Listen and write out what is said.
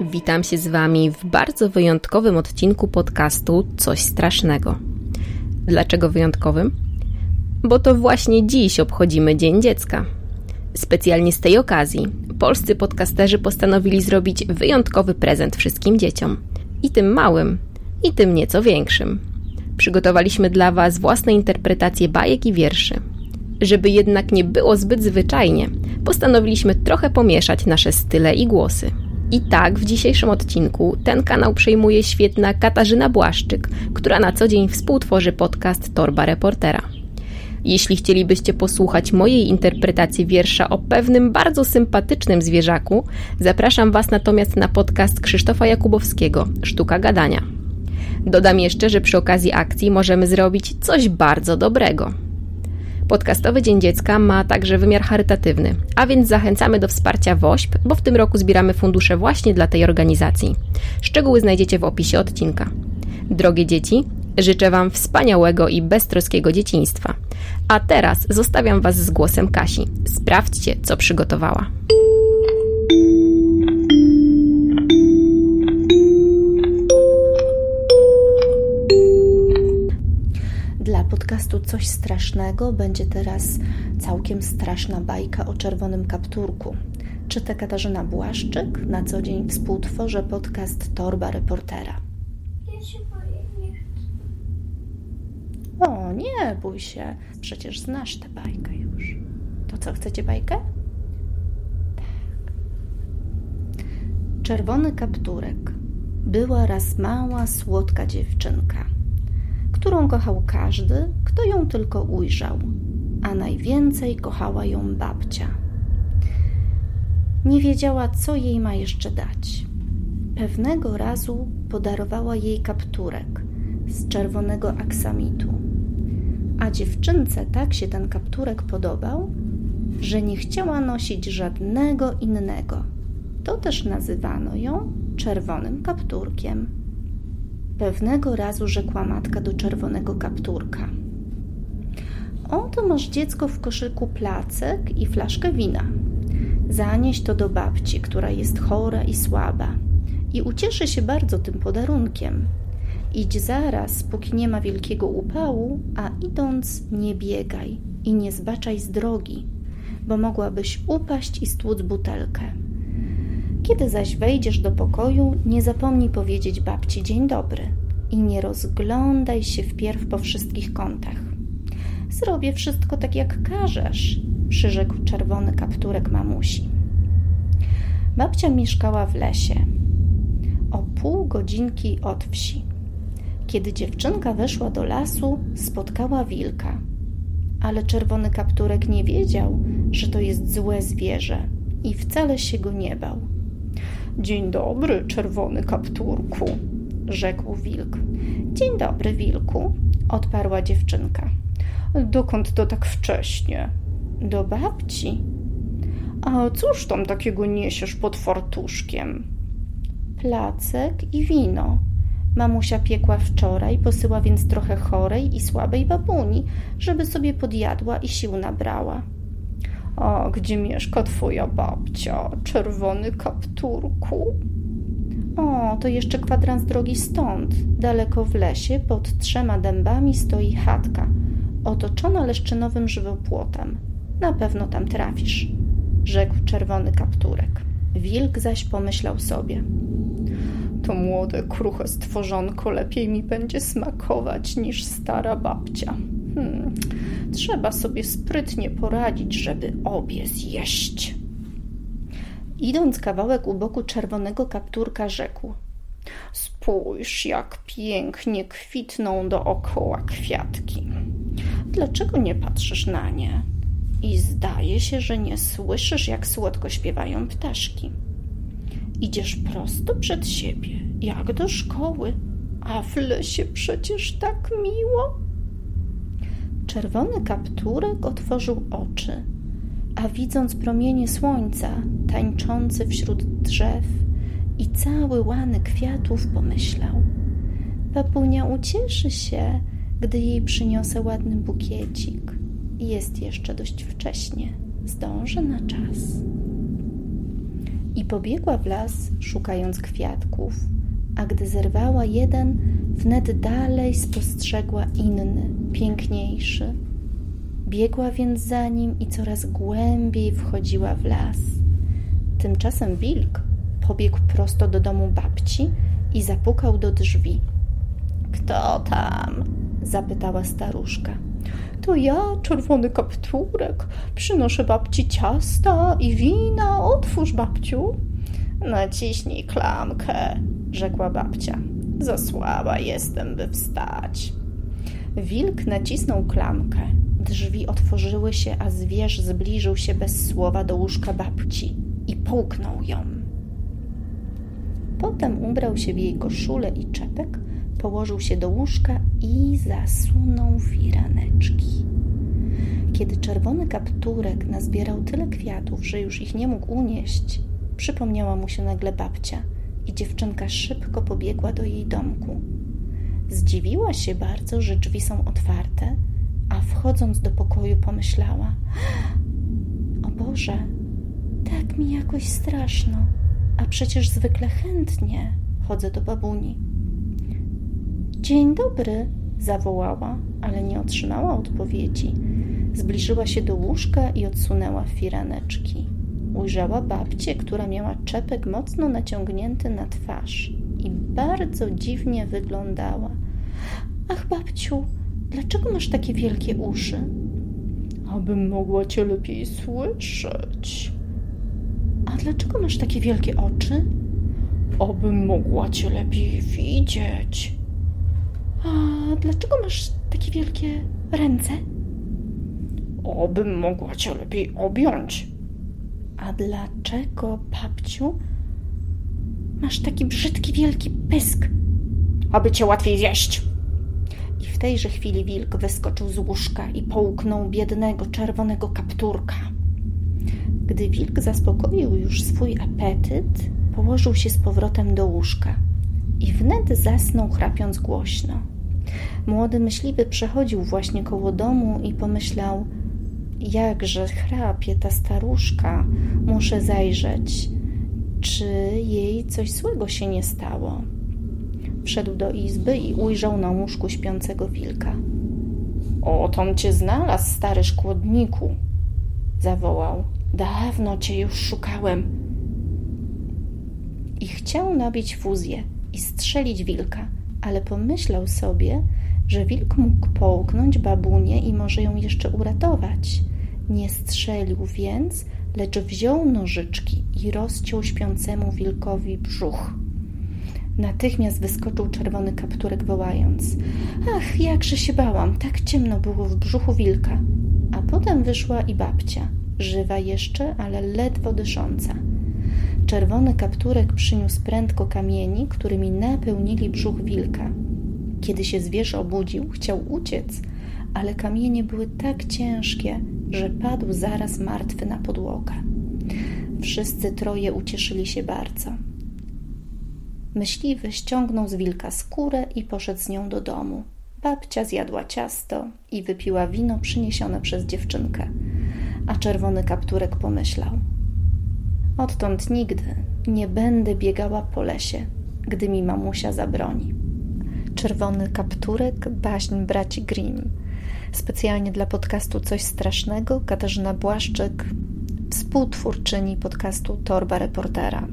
Witam się z Wami w bardzo wyjątkowym odcinku podcastu Coś Strasznego. Dlaczego wyjątkowym? Bo to właśnie dziś obchodzimy Dzień Dziecka. Specjalnie z tej okazji polscy podcasterzy postanowili zrobić wyjątkowy prezent wszystkim dzieciom. I tym małym, i tym nieco większym. Przygotowaliśmy dla Was własne interpretacje bajek i wierszy. Żeby jednak nie było zbyt zwyczajnie, postanowiliśmy trochę pomieszać nasze style i głosy. I tak w dzisiejszym odcinku ten kanał przejmuje świetna Katarzyna Błaszczyk, która na co dzień współtworzy podcast Torba Reportera. Jeśli chcielibyście posłuchać mojej interpretacji wiersza o pewnym bardzo sympatycznym zwierzaku, zapraszam Was natomiast na podcast Krzysztofa Jakubowskiego Sztuka Gadania. Dodam jeszcze, że przy okazji akcji możemy zrobić coś bardzo dobrego. Podcastowy Dzień Dziecka ma także wymiar charytatywny, a więc zachęcamy do wsparcia WOŚP, bo w tym roku zbieramy fundusze właśnie dla tej organizacji. Szczegóły znajdziecie w opisie odcinka. Drogie dzieci, życzę Wam wspaniałego i beztroskiego dzieciństwa. A teraz zostawiam Was z głosem Kasi. Sprawdźcie, co przygotowała. Dla podcastu Coś Strasznego będzie teraz całkiem straszna bajka o czerwonym kapturku. Czyta Katarzyna Błaszczyk, na co dzień współtworzę podcast Torba Reportera. Ja się boję, nie chcę. O, nie bój się, przecież znasz tę bajkę już. To co, chcecie bajkę? Tak. Czerwony kapturek. Była raz mała, słodka dziewczynka, którą kochał każdy, kto ją tylko ujrzał, a najwięcej kochała ją babcia. Nie wiedziała, co jej ma jeszcze dać. Pewnego razu podarowała jej kapturek z czerwonego aksamitu. A dziewczynce tak się ten kapturek podobał, że nie chciała nosić żadnego innego. To też nazywano ją czerwonym kapturkiem. Pewnego razu rzekła matka do czerwonego kapturka. Oto masz dziecko w koszyku placek i flaszkę wina. Zanieś to do babci, która jest chora i słaba i ucieszy się bardzo tym podarunkiem. Idź zaraz, póki nie ma wielkiego upału, a idąc nie biegaj i nie zbaczaj z drogi, bo mogłabyś upaść i stłuc butelkę. Kiedy zaś wejdziesz do pokoju, nie zapomnij powiedzieć babci dzień dobry i nie rozglądaj się wpierw po wszystkich kątach. Zrobię wszystko tak jak każesz, przyrzekł czerwony kapturek mamusi. Babcia mieszkała w lesie, o pół godzinki od wsi. Kiedy dziewczynka weszła do lasu, spotkała wilka. Ale czerwony kapturek nie wiedział, że to jest złe zwierzę i wcale się go nie bał. Dzień dobry, czerwony kapturku, rzekł wilk. Dzień dobry, wilku, odparła dziewczynka. Dokąd to tak wcześnie? Do babci. A cóż tam takiego niesiesz pod fartuszkiem? Placek i wino. Mamusia piekła wczoraj, posyła więc trochę chorej i słabej babuni, żeby sobie podjadła i sił nabrała. A gdzie mieszka twoja babcia, czerwony kapturku? O, to jeszcze kwadrans drogi stąd. Daleko w lesie, pod trzema dębami stoi chatka, otoczona leszczynowym żywopłotem. Na pewno tam trafisz, rzekł czerwony kapturek. Wilk zaś pomyślał sobie. To młode, kruche stworzonko lepiej mi będzie smakować niż stara babcia. Hmm, trzeba sobie sprytnie poradzić, żeby obie zjeść. Idąc kawałek u boku czerwonego kapturka, rzekł: Spójrz, jak pięknie kwitną dookoła kwiatki. Dlaczego nie patrzysz na nie? I zdaje się, że nie słyszysz, jak słodko śpiewają ptaszki. Idziesz prosto przed siebie, jak do szkoły, a w lesie przecież tak miło. Czerwony kapturek otworzył oczy, a widząc promienie słońca tańczące wśród drzew i cały łany kwiatów, pomyślał: Papunia ucieszy się, gdy jej przyniosę ładny bukiecik. Jest jeszcze dość wcześnie, zdążę na czas. i pobiegła w las, szukając kwiatków. A gdy zerwała jeden, wnet dalej spostrzegła inny, piękniejszy. Biegła więc za nim i coraz głębiej wchodziła w las. Tymczasem wilk pobiegł prosto do domu babci i zapukał do drzwi. Kto tam? zapytała staruszka. To ja, czerwony kapturek. Przynoszę babci ciasta i wina. Otwórz, babciu. Naciśnij klamkę, rzekła babcia. Za słaba jestem, by wstać. Wilk nacisnął klamkę. Drzwi otworzyły się, a zwierz zbliżył się bez słowa do łóżka babci i połknął ją. Potem ubrał się w jej koszulę i czepek, położył się do łóżka i zasunął firaneczki. Kiedy czerwony kapturek nazbierał tyle kwiatów, że już ich nie mógł unieść, przypomniała mu się nagle babcia i dziewczynka szybko pobiegła do jej domku. Zdziwiła się bardzo, że drzwi są otwarte, a wchodząc do pokoju pomyślała: O Boże, tak mi jakoś straszno, a przecież zwykle chętnie chodzę do babuni. Dzień dobry, zawołała, ale nie otrzymała odpowiedzi. Zbliżyła się do łóżka i odsunęła firaneczki. Ujrzała babcię, która miała czepek mocno naciągnięty na twarz i bardzo dziwnie wyglądała. Ach, babciu, dlaczego masz takie wielkie uszy? Abym mogła cię lepiej słyszeć. A dlaczego masz takie wielkie oczy? Abym mogła cię lepiej widzieć. A dlaczego masz takie wielkie ręce? Obym mogła cię lepiej objąć. A dlaczego, babciu, masz taki brzydki, wielki pysk? Aby cię łatwiej zjeść. I w tejże chwili wilk wyskoczył z łóżka i połknął biednego, czerwonego kapturka. Gdy wilk zaspokoił już swój apetyt, położył się z powrotem do łóżka i wnet zasnął, chrapiąc głośno. Młody myśliwy przechodził właśnie koło domu i pomyślał: Jakże chrapie ta staruszka, muszę zajrzeć, czy jej coś złego się nie stało. Wszedł do izby i ujrzał na łóżku śpiącego wilka. Otom cię znalazł, stary szkłodniku, zawołał. Dawno cię już szukałem. I chciał nabić fuzję i strzelić wilka, ale pomyślał sobie, że wilk mógł połknąć babunię i może ją jeszcze uratować. Nie strzelił więc, lecz wziął nożyczki i rozciął śpiącemu wilkowi brzuch. Natychmiast wyskoczył czerwony kapturek, wołając: Ach, jakże się bałam, tak ciemno było w brzuchu wilka. A potem wyszła i babcia, żywa jeszcze, ale ledwo dysząca. Czerwony kapturek przyniósł prędko kamieni, którymi napełnili brzuch wilka. Kiedy się zwierz obudził, chciał uciec, ale kamienie były tak ciężkie, że padł zaraz martwy na podłogę. Wszyscy troje ucieszyli się bardzo. Myśliwy ściągnął z wilka skórę i poszedł z nią do domu. Babcia zjadła ciasto i wypiła wino przyniesione przez dziewczynkę, a czerwony kapturek pomyślał – Odtąd nigdy nie będę biegała po lesie, gdy mi mamusia zabroni. Czerwony kapturek, baśń braci Grimm. Specjalnie dla podcastu Coś Strasznego Katarzyna Błaszczyk, współtwórczyni podcastu Torba Reportera.